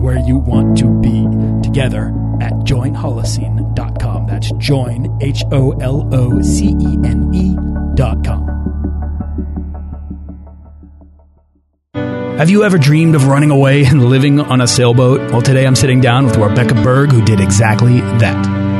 where you want to be together at joinholocene.com. That's join, H O L O C E N E.com. Have you ever dreamed of running away and living on a sailboat? Well, today I'm sitting down with Rebecca Berg, who did exactly that.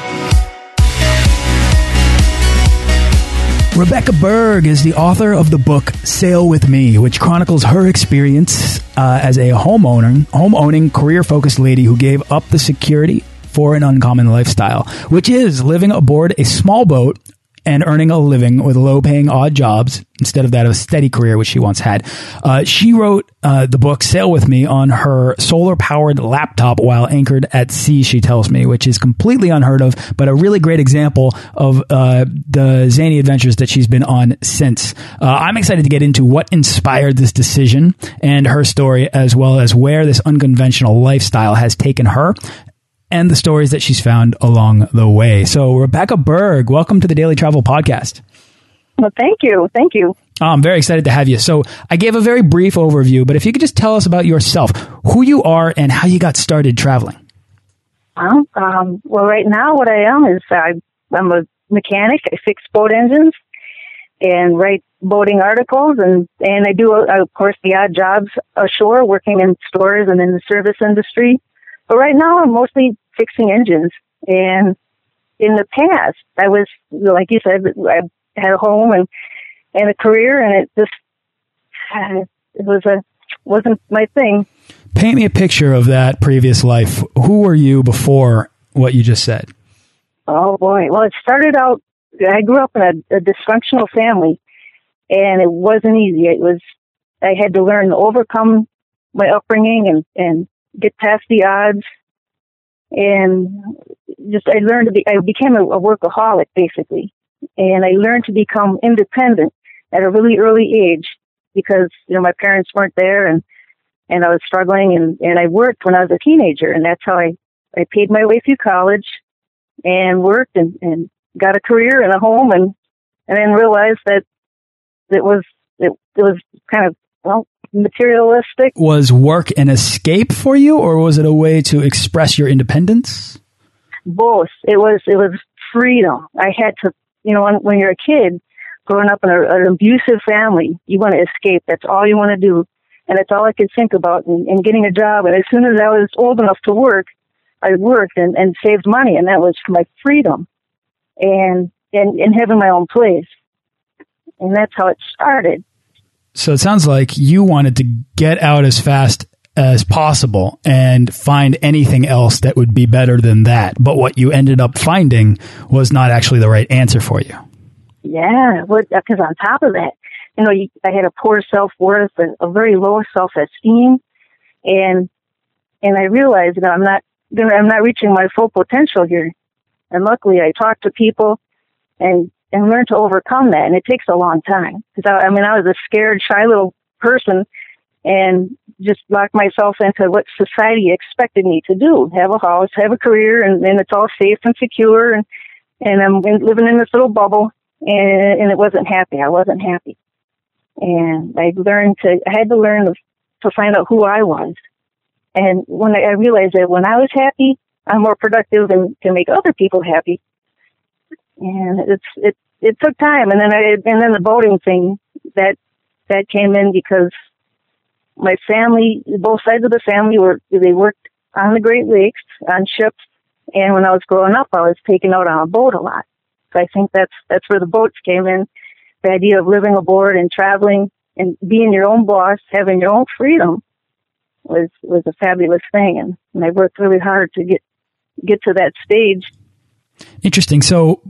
Rebecca Berg is the author of the book Sail with Me, which chronicles her experience uh, as a homeowner, home owning, career focused lady who gave up the security for an uncommon lifestyle, which is living aboard a small boat and earning a living with low paying odd jobs instead of that of a steady career, which she once had. Uh, she wrote uh, the book Sail With Me on her solar powered laptop while anchored at sea, she tells me, which is completely unheard of, but a really great example of uh, the zany adventures that she's been on since. Uh, I'm excited to get into what inspired this decision and her story, as well as where this unconventional lifestyle has taken her and the stories that she's found along the way. So, Rebecca Berg, welcome to the Daily Travel Podcast. Well, thank you. Thank you. Oh, I'm very excited to have you. So, I gave a very brief overview, but if you could just tell us about yourself, who you are, and how you got started traveling. Well, um, well right now, what I am is I, I'm a mechanic. I fix boat engines and write boating articles, and and I do, uh, of course, the odd jobs ashore, working in stores and in the service industry. But right now, I'm mostly fixing engines. And in the past, I was, like you said, I had a home and, and a career and it just, it was a, wasn't my thing. Paint me a picture of that previous life. Who were you before what you just said? Oh boy. Well, it started out, I grew up in a, a dysfunctional family and it wasn't easy. It was, I had to learn to overcome my upbringing and, and get past the odds and just I learned to be I became a, workaholic basically, and I learned to become independent at a really early age because you know my parents weren't there and and I was struggling and and I worked when I was a teenager. And that's how I I paid my way through college and worked and and got a career and a home and and then realized that it was it, it was kind of well materialistic. Was work an escape for you, or was it a way to express your independence? Both. It was. It was freedom. I had to. You know, when, when you're a kid, growing up in a, an abusive family, you want to escape. That's all you want to do, and that's all I could think about. And, and getting a job. And as soon as I was old enough to work, I worked and, and saved money, and that was my freedom, and and and having my own place. And that's how it started. So it sounds like you wanted to get out as fast as possible and find anything else that would be better than that. But what you ended up finding was not actually the right answer for you. Yeah, because on top of that, you know, I had a poor self worth and a very low self esteem, and and I realized that I'm not I'm not reaching my full potential here. And luckily, I talked to people, and and learn to overcome that. And it takes a long time because I, I mean, I was a scared, shy little person and just locked myself into what society expected me to do. Have a house, have a career, and, and it's all safe and secure. And, and I'm living in this little bubble and, and it wasn't happy. I wasn't happy. And I learned to, I had to learn to, to find out who I was. And when I, I realized that when I was happy, I'm more productive and can make other people happy. And it's it it took time, and then I and then the boating thing that that came in because my family, both sides of the family were they worked on the Great Lakes on ships, and when I was growing up, I was taken out on a boat a lot. So I think that's that's where the boats came in. The idea of living aboard and traveling and being your own boss, having your own freedom, was was a fabulous thing, and, and I worked really hard to get get to that stage. Interesting. So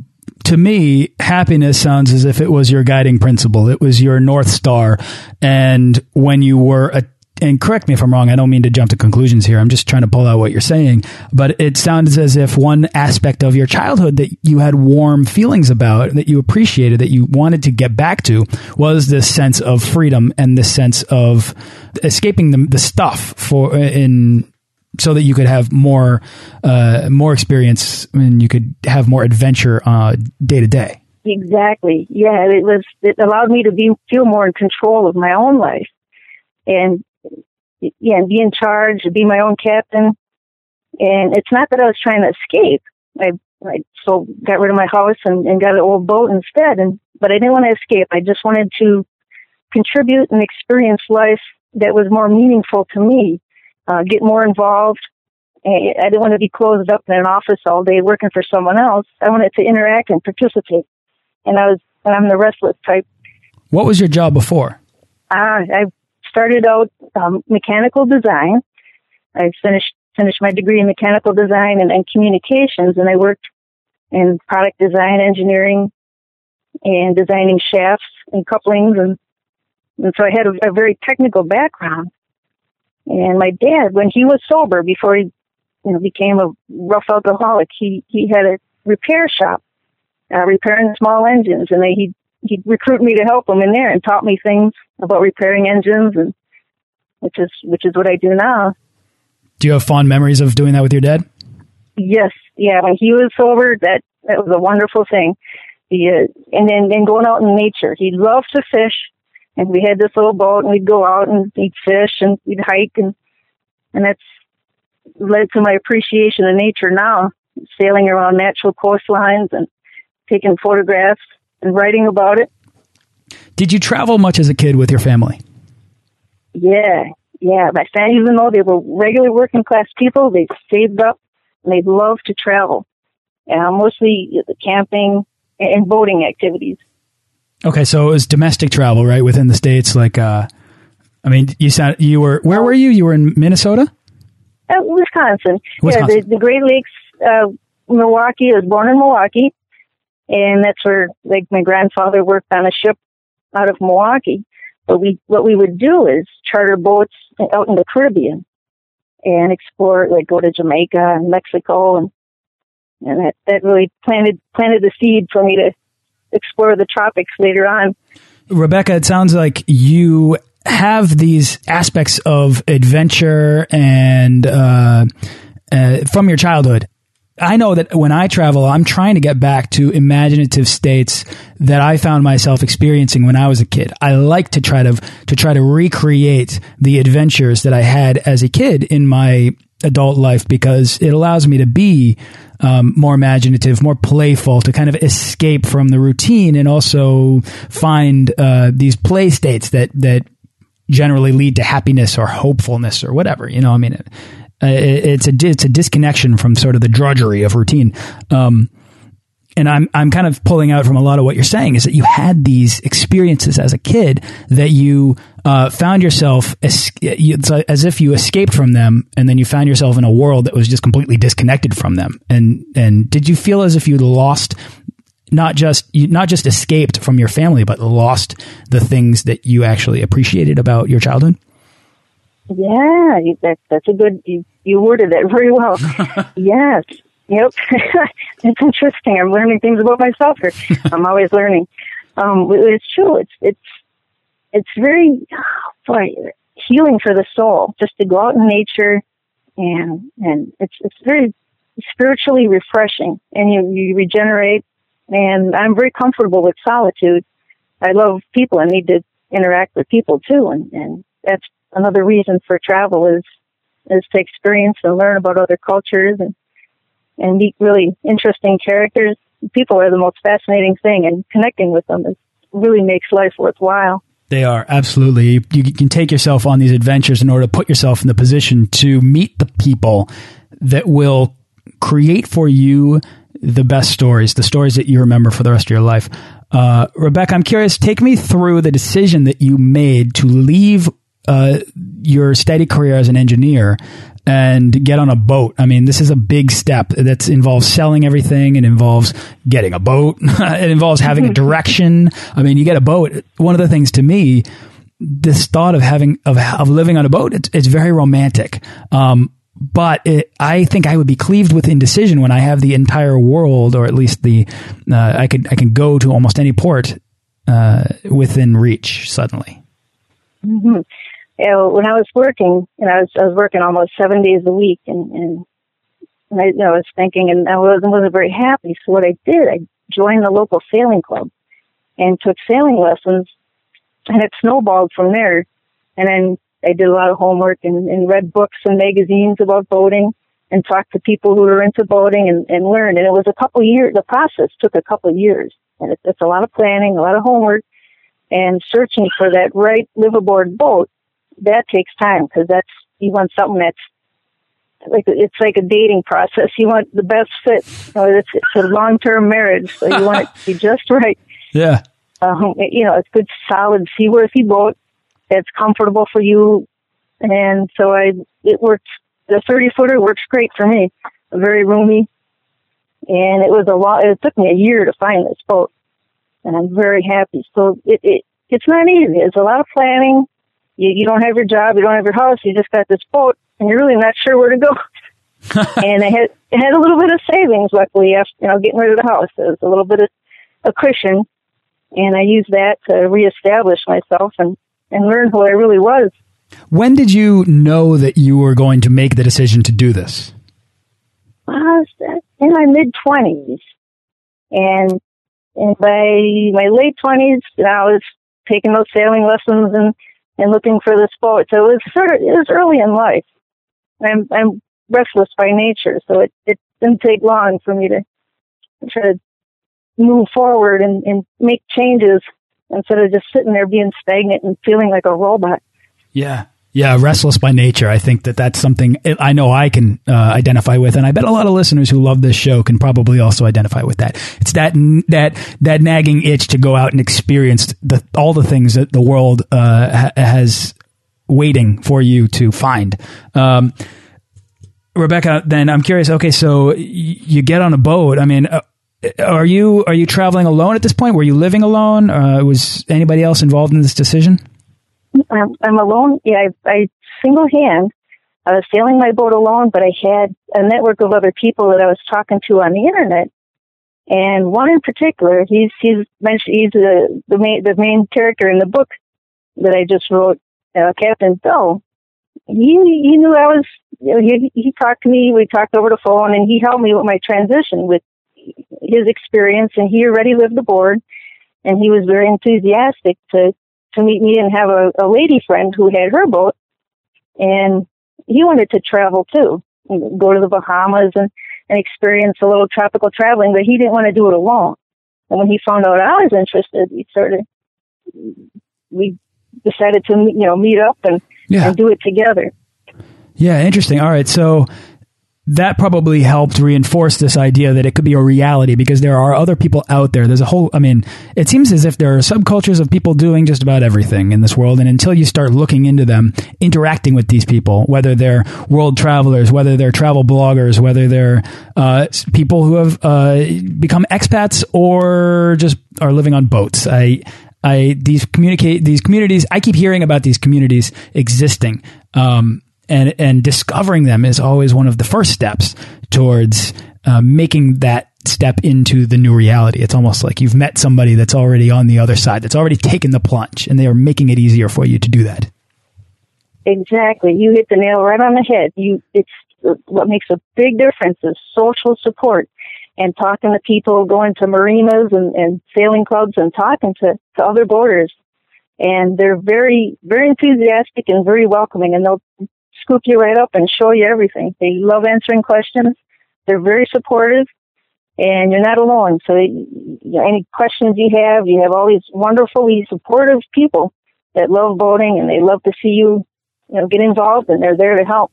to me, happiness sounds as if it was your guiding principle. It was your North Star. And when you were a and correct me if I'm wrong, I don't mean to jump to conclusions here. I'm just trying to pull out what you're saying. But it sounds as if one aspect of your childhood that you had warm feelings about, that you appreciated, that you wanted to get back to, was this sense of freedom and this sense of escaping the, the stuff for in so that you could have more uh, more experience and you could have more adventure uh, day to day. Exactly. Yeah, it was. It allowed me to be feel more in control of my own life, and yeah, and be in charge, be my own captain. And it's not that I was trying to escape. I, I so got rid of my house and, and got an old boat instead. And but I didn't want to escape. I just wanted to contribute and experience life that was more meaningful to me uh, get more involved. I didn't want to be closed up in an office all day working for someone else. I wanted to interact and participate. And I was, and I'm the restless type. What was your job before? Uh, I started out um, mechanical design. I finished finished my degree in mechanical design and, and communications, and I worked in product design, engineering, and designing shafts and couplings, and and so I had a, a very technical background. And my dad, when he was sober, before he, you know, became a rough alcoholic, he he had a repair shop, uh, repairing small engines, and they, he he'd recruit me to help him in there and taught me things about repairing engines, and which is which is what I do now. Do you have fond memories of doing that with your dad? Yes, yeah. When he was sober, that that was a wonderful thing. He, uh, and then then going out in nature. He loved to fish, and we had this little boat and we'd go out and eat fish and we'd hike and and that's led to my appreciation of nature now sailing around natural coastlines and taking photographs and writing about it. Did you travel much as a kid with your family? Yeah yeah. My family even though they were regular working class people they saved up and they loved to travel. Uh, mostly the camping and boating activities Okay, so it was domestic travel, right, within the states. Like, uh, I mean, you sound you were where were you? You were in Minnesota, uh, Wisconsin. Wisconsin. Yeah, the, the Great Lakes, uh, Milwaukee. I was born in Milwaukee, and that's where like my grandfather worked on a ship out of Milwaukee. But we what we would do is charter boats out in the Caribbean and explore, like go to Jamaica and Mexico, and and that that really planted planted the seed for me to explore the tropics later on. Rebecca, it sounds like you have these aspects of adventure and uh, uh, from your childhood. I know that when I travel, I'm trying to get back to imaginative states that I found myself experiencing when I was a kid. I like to try to to try to recreate the adventures that I had as a kid in my adult life because it allows me to be um, more imaginative, more playful, to kind of escape from the routine and also find uh, these play states that that generally lead to happiness or hopefulness or whatever. You know, I mean, it, it's a it's a disconnection from sort of the drudgery of routine. Um, and I'm I'm kind of pulling out from a lot of what you're saying is that you had these experiences as a kid that you uh, found yourself as, as if you escaped from them, and then you found yourself in a world that was just completely disconnected from them. And and did you feel as if you lost not just you not just escaped from your family, but lost the things that you actually appreciated about your childhood? Yeah, that, that's a good. You, you worded it very well. yes, Yep. it's interesting. I'm learning things about myself here. I'm always learning. Um, it's true. It's, it's, it's very, boy, healing for the soul just to go out in nature and, and it's, it's very spiritually refreshing and you, you regenerate and I'm very comfortable with solitude. I love people I need to interact with people too. And, and that's another reason for travel is is to experience and learn about other cultures and and meet really interesting characters. People are the most fascinating thing, and connecting with them is, really makes life worthwhile. They are absolutely. You, can take yourself on these adventures in order to put yourself in the position to meet the people that will create for you the best stories, the stories that you remember for the rest of your life. Uh, Rebecca, I'm curious. Take me through the decision that you made to leave uh, your steady career as an engineer and get on a boat. I mean, this is a big step that involves selling everything. It involves getting a boat. it involves having a direction. I mean, you get a boat. One of the things to me, this thought of having of, of living on a boat, it's, it's very romantic. Um, but it, I think I would be cleaved with indecision when I have the entire world, or at least the uh, I could I can go to almost any port uh, within reach suddenly. Mm -hmm you know, when I was working, and I was I was working almost seven days a week, and and, and I, you know, I was thinking, and I wasn't wasn't very happy. So what I did, I joined the local sailing club, and took sailing lessons, and it snowballed from there. And then I did a lot of homework and, and read books and magazines about boating, and talked to people who were into boating, and, and learned. And it was a couple years. The process took a couple years, and it, it's a lot of planning, a lot of homework, and searching for that right liveaboard boat that takes time because that's you want something that's like it's like a dating process. You want the best fit. You know, it's, it's a long term marriage, so you want it to be just right. Yeah. Um, you know, it's good, solid, seaworthy boat that's comfortable for you, and so I it works. The thirty footer works great for me. Very roomy, and it was a lot. It took me a year to find this boat, and I'm very happy. So it, it it's not easy. It's a lot of planning you, you don't have your job, you don't have your house, you just got this boat, and you're really not sure where to go. and I had I had a little bit of savings, luckily, after you know getting rid of the house. It was a little bit of a cushion, and I used that to reestablish myself and and learn who I really was. When did you know that you were going to make the decision to do this? I was in my mid twenties, and and by my late twenties, I was taking those sailing lessons and and looking for the sport. So it was sort of it was early in life. I'm I'm restless by nature, so it it didn't take long for me to try to move forward and, and make changes instead of just sitting there being stagnant and feeling like a robot. Yeah. Yeah, restless by nature. I think that that's something I know I can uh, identify with, and I bet a lot of listeners who love this show can probably also identify with that. It's that that that nagging itch to go out and experience the, all the things that the world uh, ha has waiting for you to find. Um, Rebecca, then I'm curious. Okay, so you get on a boat. I mean, uh, are you are you traveling alone at this point? Were you living alone? Uh, was anybody else involved in this decision? I'm, alone. Yeah, I, I single hand. I was sailing my boat alone, but I had a network of other people that I was talking to on the internet. And one in particular, he's he's mentioned he's the the main the main character in the book that I just wrote, uh, Captain Bill. He he knew I was. You know, he he talked to me. We talked over the phone, and he helped me with my transition with his experience. And he already lived aboard, and he was very enthusiastic to to meet me and have a, a lady friend who had her boat, and he wanted to travel too, go to the Bahamas and, and experience a little tropical traveling, but he didn't want to do it alone. And when he found out I was interested, we started, we decided to, you know, meet up and, yeah. and do it together. Yeah, interesting. All right. So that probably helped reinforce this idea that it could be a reality because there are other people out there. There's a whole, I mean, it seems as if there are subcultures of people doing just about everything in this world. And until you start looking into them, interacting with these people, whether they're world travelers, whether they're travel bloggers, whether they're uh, people who have uh, become expats or just are living on boats. I, I, these communicate, these communities, I keep hearing about these communities existing. Um, and and discovering them is always one of the first steps towards uh, making that step into the new reality. It's almost like you've met somebody that's already on the other side, that's already taken the plunge, and they are making it easier for you to do that. Exactly, you hit the nail right on the head. You, it's what makes a big difference is social support and talking to people, going to marinas and, and sailing clubs and talking to, to other boaters. And they're very, very enthusiastic and very welcoming and they'll scoop you right up and show you everything. They love answering questions. They're very supportive, and you're not alone. So, you know, any questions you have, you have all these wonderfully supportive people that love boating, and they love to see you, you know, get involved, and they're there to help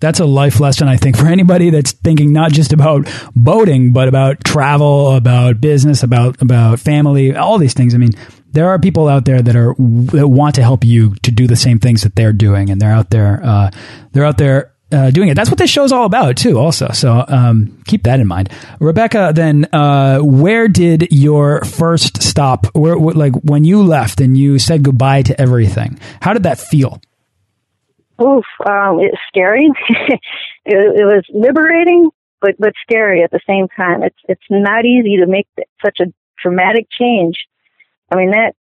that's a life lesson, I think, for anybody that's thinking not just about boating, but about travel, about business, about about family, all these things. I mean, there are people out there that are that want to help you to do the same things that they're doing, and they're out there, uh, they're out there uh, doing it. That's what this show's all about, too. Also, so um, keep that in mind. Rebecca, then, uh, where did your first stop? Where, like when you left and you said goodbye to everything? How did that feel? oof, um, it's scary. it, it was liberating, but but scary at the same time. It's it's not easy to make such a dramatic change. I mean that.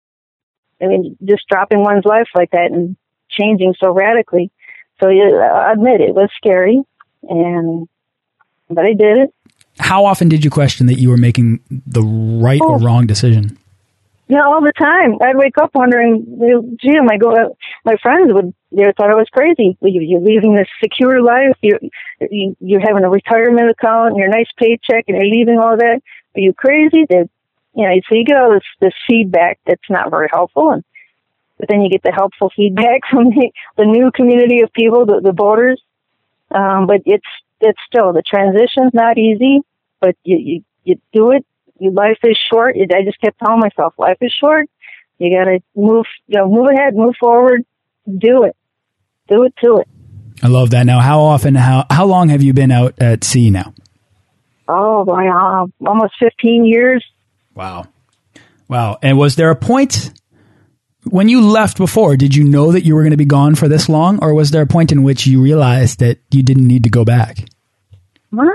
I mean, just dropping one's life like that and changing so radically. So yeah, I admit it was scary, and but I did it. How often did you question that you were making the right oh. or wrong decision? Yeah, all the time. I'd wake up wondering, gee, am I going? My friends would they thought I was crazy. You're leaving this secure life. You, you you're having a retirement account and your nice paycheck, and you're leaving all that. Are you crazy? That you know, so you get all this this feedback that's not very helpful, and but then you get the helpful feedback from the, the new community of people, the, the boaters. Um, but it's it's still the transition's not easy, but you you, you do it Your life is short. I just kept telling myself, life is short. You got to move, you know, move ahead, move forward, do it, do it to it. I love that. Now, how often, how how long have you been out at sea now? Oh, my, uh, almost fifteen years. Wow, wow. And was there a point when you left before? Did you know that you were going to be gone for this long, or was there a point in which you realized that you didn't need to go back? Well,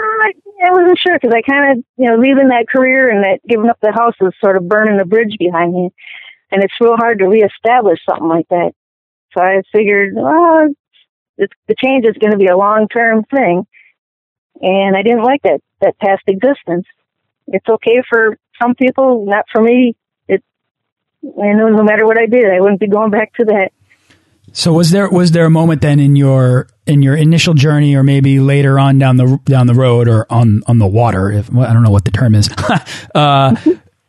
I wasn't sure because I kind of, you know, leaving that career and that giving up the house was sort of burning a bridge behind me. And it's real hard to reestablish something like that. So I figured, well, it's, the change is going to be a long-term thing. And I didn't like that, that past existence. It's okay for some people, not for me. It, and no matter what I did, I wouldn't be going back to that. So was there was there a moment then in your in your initial journey, or maybe later on down the down the road, or on on the water? If I don't know what the term is, uh,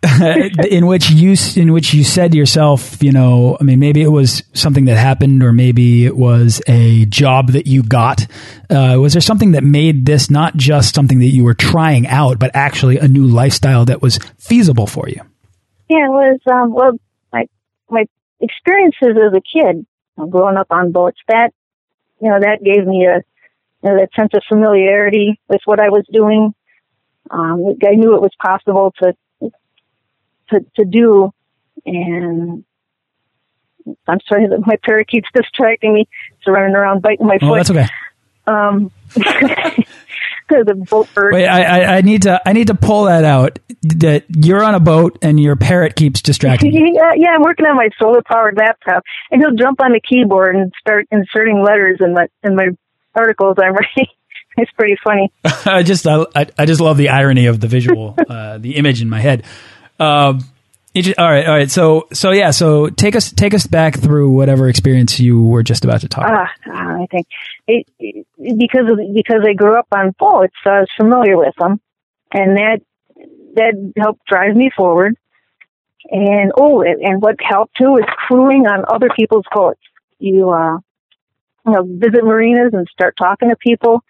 in which you in which you said to yourself, you know, I mean, maybe it was something that happened, or maybe it was a job that you got. Uh, was there something that made this not just something that you were trying out, but actually a new lifestyle that was feasible for you? Yeah, it was. Um, well, my my experiences as a kid growing up on boats, that, you know, that gave me a, you know, that sense of familiarity with what I was doing. Um, I knew it was possible to, to, to do. And I'm sorry that my parrot keeps distracting me. It's running around biting my foot. Oh, that's okay. Um, the boat bird. Wait, I, I, I, need to I need to pull that out. That you're on a boat and your parrot keeps distracting. You. yeah, yeah, I'm working on my solar powered laptop, and he'll jump on the keyboard and start inserting letters in my in my articles I'm writing. it's pretty funny. I just I, I just love the irony of the visual, uh, the image in my head. Um, all right, all right. So, so yeah. So take us take us back through whatever experience you were just about to talk. Ah, I think it, it, because of, because I grew up on boats, so I was familiar with them, and that that helped drive me forward. And oh, and what helped too is crewing on other people's boats. You uh, you know, visit marinas and start talking to people,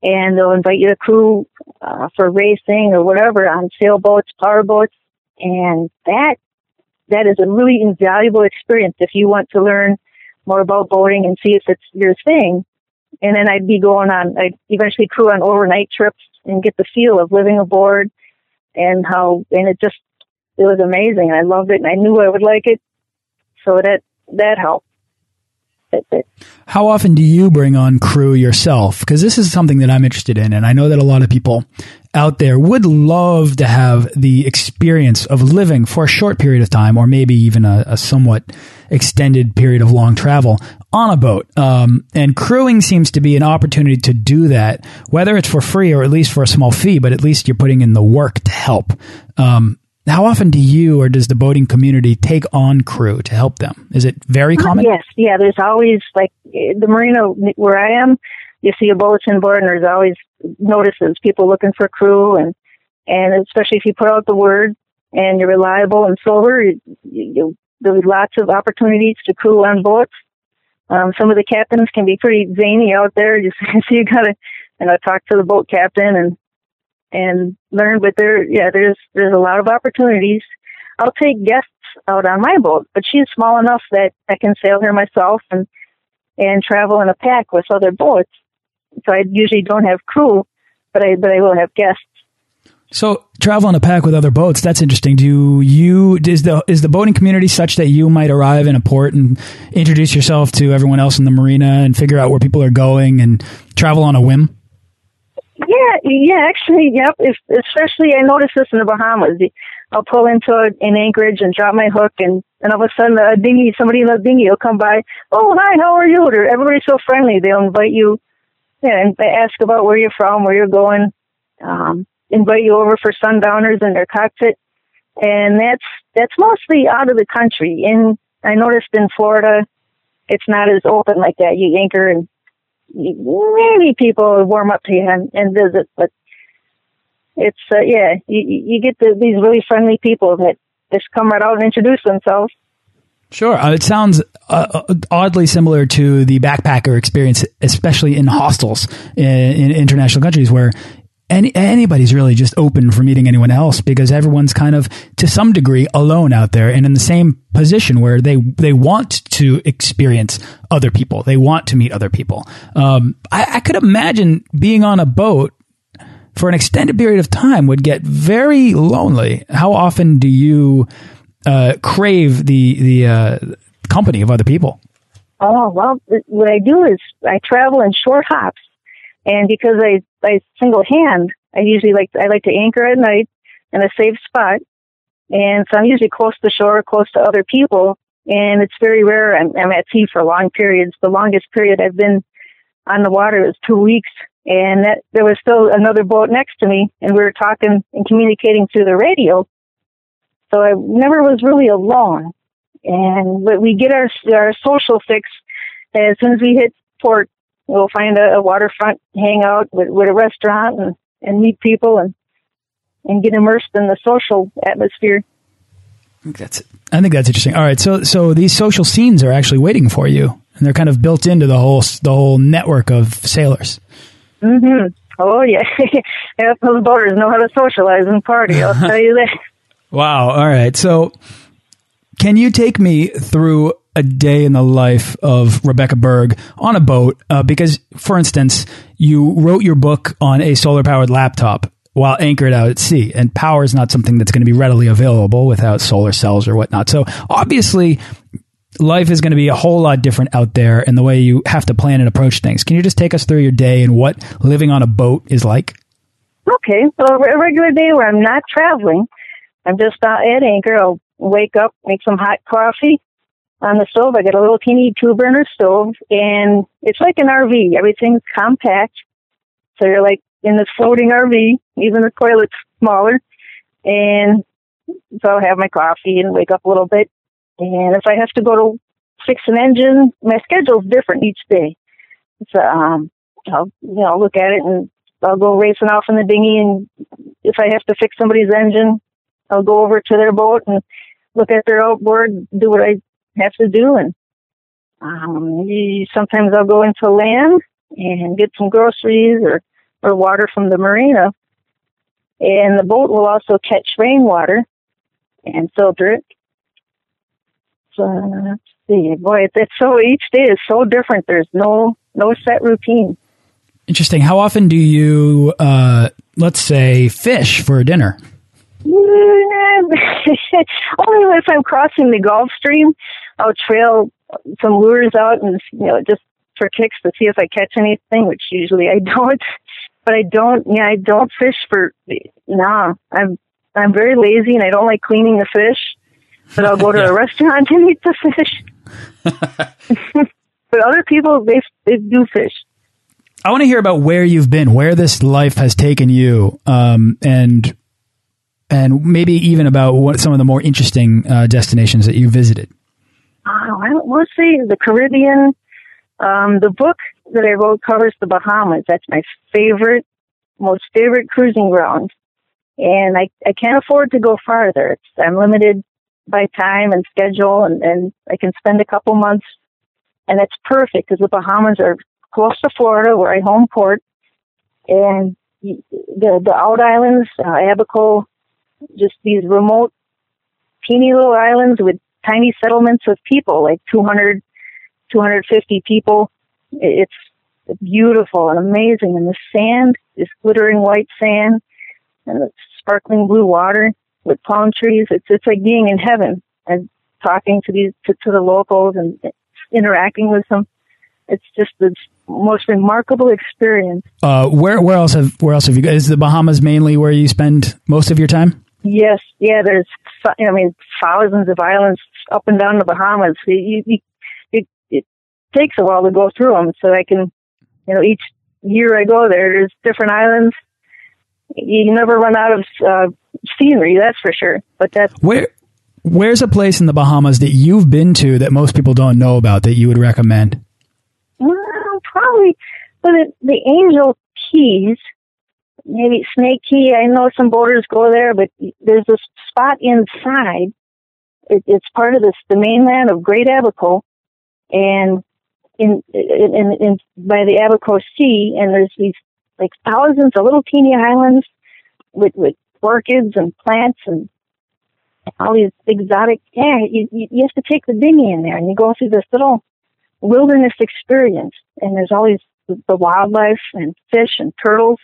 and they'll invite you to crew uh, for racing or whatever on sailboats, powerboats and that, that is a really invaluable experience if you want to learn more about boating and see if it's your thing. And then I'd be going on, I'd eventually crew on overnight trips and get the feel of living aboard and how, and it just, it was amazing. I loved it and I knew I would like it. So that, that helped. How often do you bring on crew yourself? Because this is something that I'm interested in, and I know that a lot of people out there would love to have the experience of living for a short period of time, or maybe even a, a somewhat extended period of long travel on a boat. Um, and crewing seems to be an opportunity to do that, whether it's for free or at least for a small fee, but at least you're putting in the work to help. Um, how often do you or does the boating community take on crew to help them? Is it very common? Yes, yeah. There's always like the marina where I am. You see a bulletin board, and there's always notices people looking for crew, and and especially if you put out the word and you're reliable and sober, you, you, there's lots of opportunities to crew on boats. Um, some of the captains can be pretty zany out there. You, so you gotta, you know, talk to the boat captain and and learn. But there, yeah, there's there's a lot of opportunities. I'll take guests out on my boat, but she's small enough that I can sail her myself and and travel in a pack with other boats. So I usually don't have crew, but I but I will have guests. So travel in a pack with other boats, that's interesting. Do you is the is the boating community such that you might arrive in a port and introduce yourself to everyone else in the marina and figure out where people are going and travel on a whim? Yeah, yeah, actually, yep. If, especially, I noticed this in the Bahamas. I'll pull into a, an anchorage and drop my hook, and and all of a sudden, a dinghy, somebody in a dinghy will come by. Oh, hi, how are you? everybody's so friendly. They'll invite you, yeah, and they ask about where you're from, where you're going. Um, invite you over for sundowners in their cockpit, and that's that's mostly out of the country. And I noticed in Florida, it's not as open like that. You anchor and maybe people warm up to you and, and visit, but it's uh, yeah, you, you get the, these really friendly people that just come right out and introduce themselves. Sure. Uh, it sounds uh, uh oddly similar to the backpacker experience, especially in hostels in, in international countries where any, anybody's really just open for meeting anyone else because everyone's kind of to some degree alone out there and in the same position where they they want to experience other people. They want to meet other people. Um, I, I could imagine being on a boat for an extended period of time would get very lonely. How often do you uh, crave the the uh, company of other people oh well what I do is I travel in short hops and because I, I single hand, I usually like, I like to anchor at night in a safe spot. And so I'm usually close to shore, close to other people. And it's very rare I'm, I'm at sea for long periods. The longest period I've been on the water is two weeks. And that, there was still another boat next to me and we were talking and communicating through the radio. So I never was really alone. And but we get our our social fix as soon as we hit port we'll find a, a waterfront hangout with, with a restaurant and, and meet people and and get immersed in the social atmosphere. I think that's I think that's interesting. All right, so so these social scenes are actually waiting for you, and they're kind of built into the whole the whole network of sailors. Mm-hmm. Oh yeah, yeah. Those boaters know how to socialize and party. I'll tell you that. Wow. All right. So, can you take me through a day in the life of Rebecca Berg on a boat uh, because, for instance, you wrote your book on a solar powered laptop while anchored out at sea, and power is not something that's going to be readily available without solar cells or whatnot. So, obviously, life is going to be a whole lot different out there in the way you have to plan and approach things. Can you just take us through your day and what living on a boat is like? Okay, so a regular day where I'm not traveling, I'm just uh, at anchor. I'll wake up, make some hot coffee, on the stove. I got a little teeny two burner stove and it's like an RV. Everything's compact. So you're like in this floating RV, even the toilet's smaller. And so I'll have my coffee and wake up a little bit. And if I have to go to fix an engine, my schedule's different each day. So, um, I'll, you know, look at it and I'll go racing off in the dinghy. And if I have to fix somebody's engine, I'll go over to their boat and look at their outboard, do what I have to do. And um, sometimes I'll go into land and get some groceries or, or water from the marina. And the boat will also catch rainwater and filter it. So let's see, boy, it's so each day is so different. There's no no set routine. Interesting. How often do you, uh, let's say, fish for dinner? Only if I'm crossing the Gulf Stream, I'll trail some lures out and you know just for kicks to see if I catch anything, which usually I don't. But I don't. Yeah, I don't fish for. Nah, I'm I'm very lazy and I don't like cleaning the fish. But I'll go to yeah. a restaurant and eat the fish. but other people, they they do fish. I want to hear about where you've been, where this life has taken you, um, and and maybe even about what some of the more interesting uh, destinations that you visited. Oh, I, let's see, the Caribbean. Um, the book that I wrote covers the Bahamas. That's my favorite, most favorite cruising ground. And I, I can't afford to go farther. It's, I'm limited by time and schedule and, and I can spend a couple months and that's perfect because the Bahamas are close to Florida where I home port and the, the out islands, uh, Abaco, just these remote, teeny little islands with tiny settlements of people, like 200, 250 people. It's beautiful and amazing. And the sand is glittering white sand and the sparkling blue water with palm trees. It's, it's like being in heaven and talking to these, to, to the locals and interacting with them. It's just the most remarkable experience. Uh, where, where else have, where else have you, is the Bahamas mainly where you spend most of your time? Yes, yeah. There's, I mean, thousands of islands up and down the Bahamas. You, you, it, it takes a while to go through them, so I can, you know, each year I go there, there's different islands. You never run out of uh, scenery, that's for sure. But that's where. Where's a place in the Bahamas that you've been to that most people don't know about that you would recommend? Well, probably the, the Angel Keys maybe Snake Cay. I know some boaters go there, but there's a spot inside. It, it's part of this the mainland of Great Abaco, and in, in in by the Abaco Sea, and there's these like thousands of little teeny islands with with orchids and plants and all these exotic. Yeah, you you have to take the dinghy in there, and you go through this little wilderness experience, and there's all these the wildlife and fish and turtles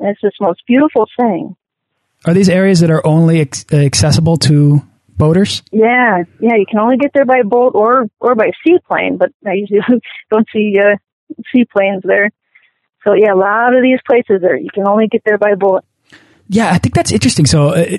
and it's this most beautiful thing. Are these areas that are only accessible to boaters? Yeah, yeah. You can only get there by boat or or by seaplane, but I usually don't see uh, seaplanes there. So yeah, a lot of these places there you can only get there by boat. Yeah, I think that's interesting. So, uh,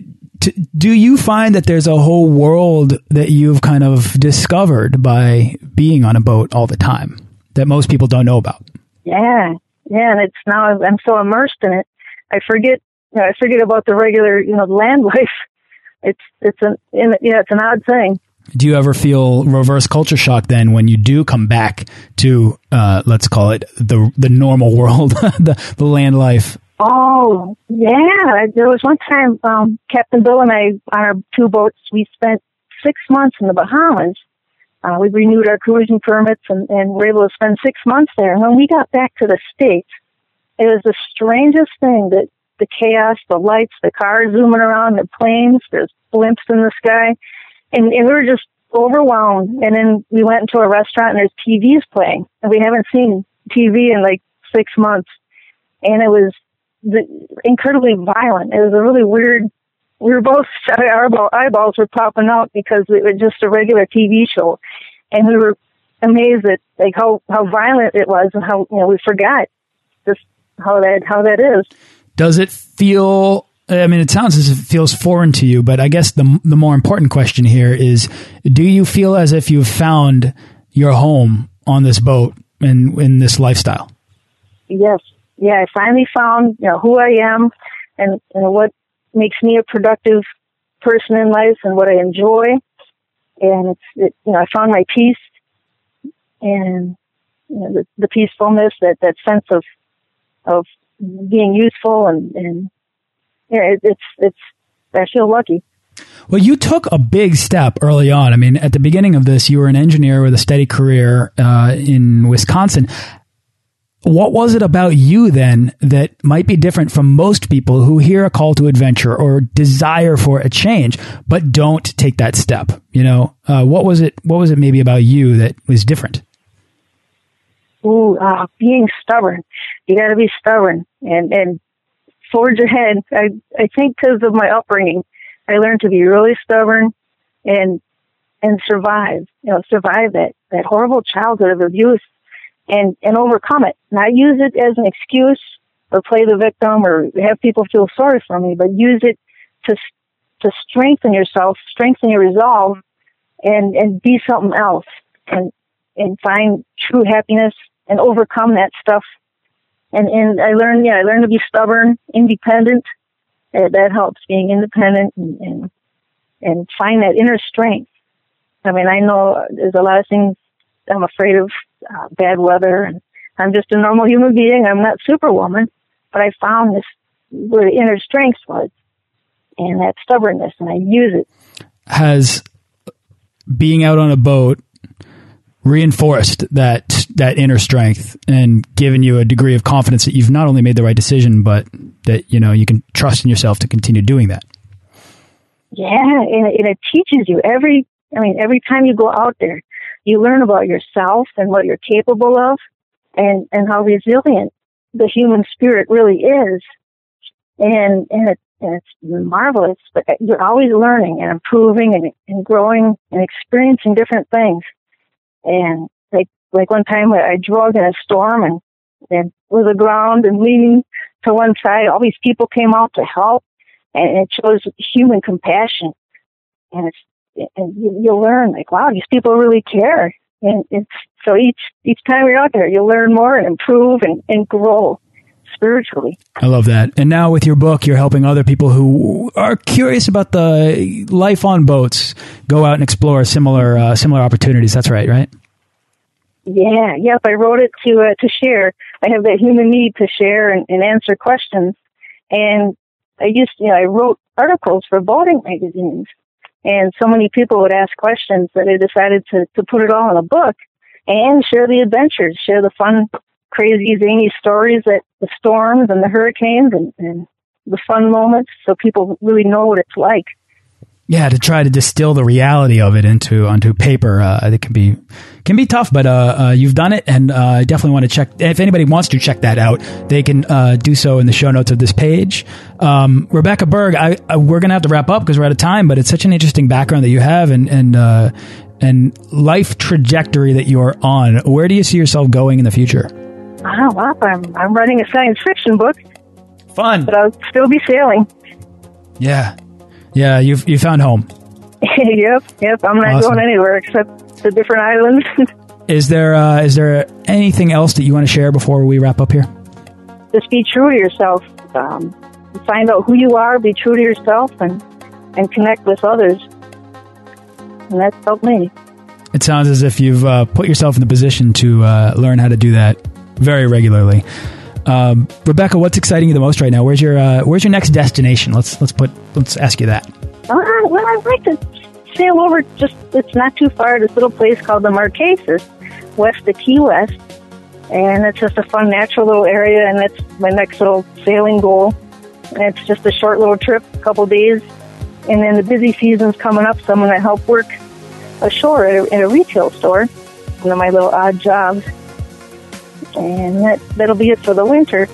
do you find that there's a whole world that you've kind of discovered by being on a boat all the time that most people don't know about? Yeah, yeah, and it's now I'm so immersed in it, I forget you know, I forget about the regular you know land life. It's it's an yeah it's an odd thing. Do you ever feel reverse culture shock then when you do come back to uh, let's call it the the normal world, the the land life? Oh yeah, there was one time um, Captain Bill and I on our two boats we spent six months in the Bahamas. Uh, we renewed our cruising permits and, and were able to spend six months there. And when we got back to the States, it was the strangest thing that the chaos, the lights, the cars zooming around, the planes, there's blimps in the sky. And, and we were just overwhelmed. And then we went into a restaurant and there's TVs playing. And we haven't seen TV in like six months. And it was the, incredibly violent. It was a really weird, we were both, our eyeballs were popping out because it was just a regular TV show. And we were amazed at like how, how violent it was and how, you know, we forgot just how that how that is. Does it feel? I mean, it sounds as if it feels foreign to you, but I guess the the more important question here is: Do you feel as if you've found your home on this boat and in this lifestyle? Yes, yeah. I finally found you know who I am and, and what makes me a productive person in life and what I enjoy. And it's it, you know I found my peace and you know, the, the peacefulness that that sense of of being useful and, and yeah, it, it's, it's, I feel lucky. Well, you took a big step early on. I mean, at the beginning of this, you were an engineer with a steady career uh, in Wisconsin. What was it about you then that might be different from most people who hear a call to adventure or desire for a change, but don't take that step? You know, uh, what was it? What was it maybe about you that was different? Ooh, uh, being stubborn. You got to be stubborn and and forge ahead. I I think because of my upbringing, I learned to be really stubborn and and survive. You know, survive that that horrible childhood of abuse and and overcome it. Not use it as an excuse or play the victim or have people feel sorry for me, but use it to to strengthen yourself, strengthen your resolve, and and be something else, and and find true happiness and overcome that stuff. And and I learned, yeah, I learned to be stubborn, independent, that helps being independent and, and and find that inner strength. I mean, I know there's a lot of things I'm afraid of, uh, bad weather, and I'm just a normal human being. I'm not superwoman, but I found this where the inner strength was, and that stubbornness, and I use it. Has being out on a boat reinforced that that inner strength and given you a degree of confidence that you've not only made the right decision, but that you know you can trust in yourself to continue doing that. Yeah, and, and it teaches you every. I mean, every time you go out there, you learn about yourself and what you're capable of, and and how resilient the human spirit really is, and and it and it's marvelous. But you're always learning and improving and, and growing and experiencing different things. And like like one time I drove in a storm and and was aground and leaning to one side. All these people came out to help, and it shows human compassion. And it's and you, you learn like wow, these people really care. And it's so each each time you're out there, you learn more and improve and, and grow spiritually. I love that. And now with your book, you're helping other people who are curious about the life on boats go out and explore similar uh, similar opportunities. That's right, right? Yeah, yep. I wrote it to uh, to share. I have that human need to share and, and answer questions, and I used, you know, I wrote articles for boating magazines, and so many people would ask questions that I decided to to put it all in a book and share the adventures, share the fun crazy, zany stories that the storms and the hurricanes and, and the fun moments so people really know what it's like. Yeah, to try to distill the reality of it into onto paper, uh, it can be can be tough. But uh, uh, you've done it, and uh, I definitely want to check. If anybody wants to check that out, they can uh, do so in the show notes of this page. Um, Rebecca Berg, I, I, we're going to have to wrap up because we're out of time. But it's such an interesting background that you have, and and uh, and life trajectory that you are on. Where do you see yourself going in the future? Oh, well, I'm, I'm writing a science fiction book. Fun. But I'll still be sailing. Yeah. Yeah, you've you found home. yep, yep. I'm not awesome. going anywhere except the different islands. is there uh, is there anything else that you want to share before we wrap up here? Just be true to yourself. Um, find out who you are. Be true to yourself, and and connect with others. And that's helped me. It sounds as if you've uh, put yourself in the position to uh, learn how to do that very regularly. Um, Rebecca, what's exciting you the most right now? Where's your uh, Where's your next destination? Let's let's put let's ask you that. Uh, well, I'd like to sail over. Just it's not too far. This little place called the Marquesas, west of Key West, and it's just a fun, natural little area. And that's my next little sailing goal. And it's just a short little trip, a couple days, and then the busy season's coming up. So I'm going to help work ashore at a, at a retail store. One of my little odd jobs and that, that'll be it for the winter.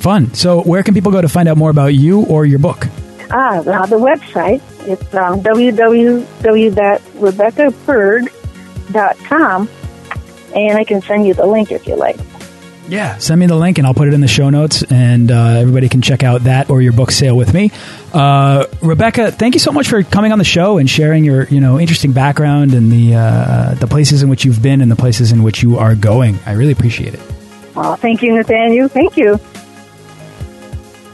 Fun. So, where can people go to find out more about you or your book? Ah, uh, the website. It's um, www.rebeccaberg.com, and I can send you the link if you like. Yeah, send me the link and I'll put it in the show notes, and uh, everybody can check out that or your book sale with me. Uh, Rebecca, thank you so much for coming on the show and sharing your you know interesting background and the uh, the places in which you've been and the places in which you are going. I really appreciate it. Well, thank you, Nathaniel. Thank you.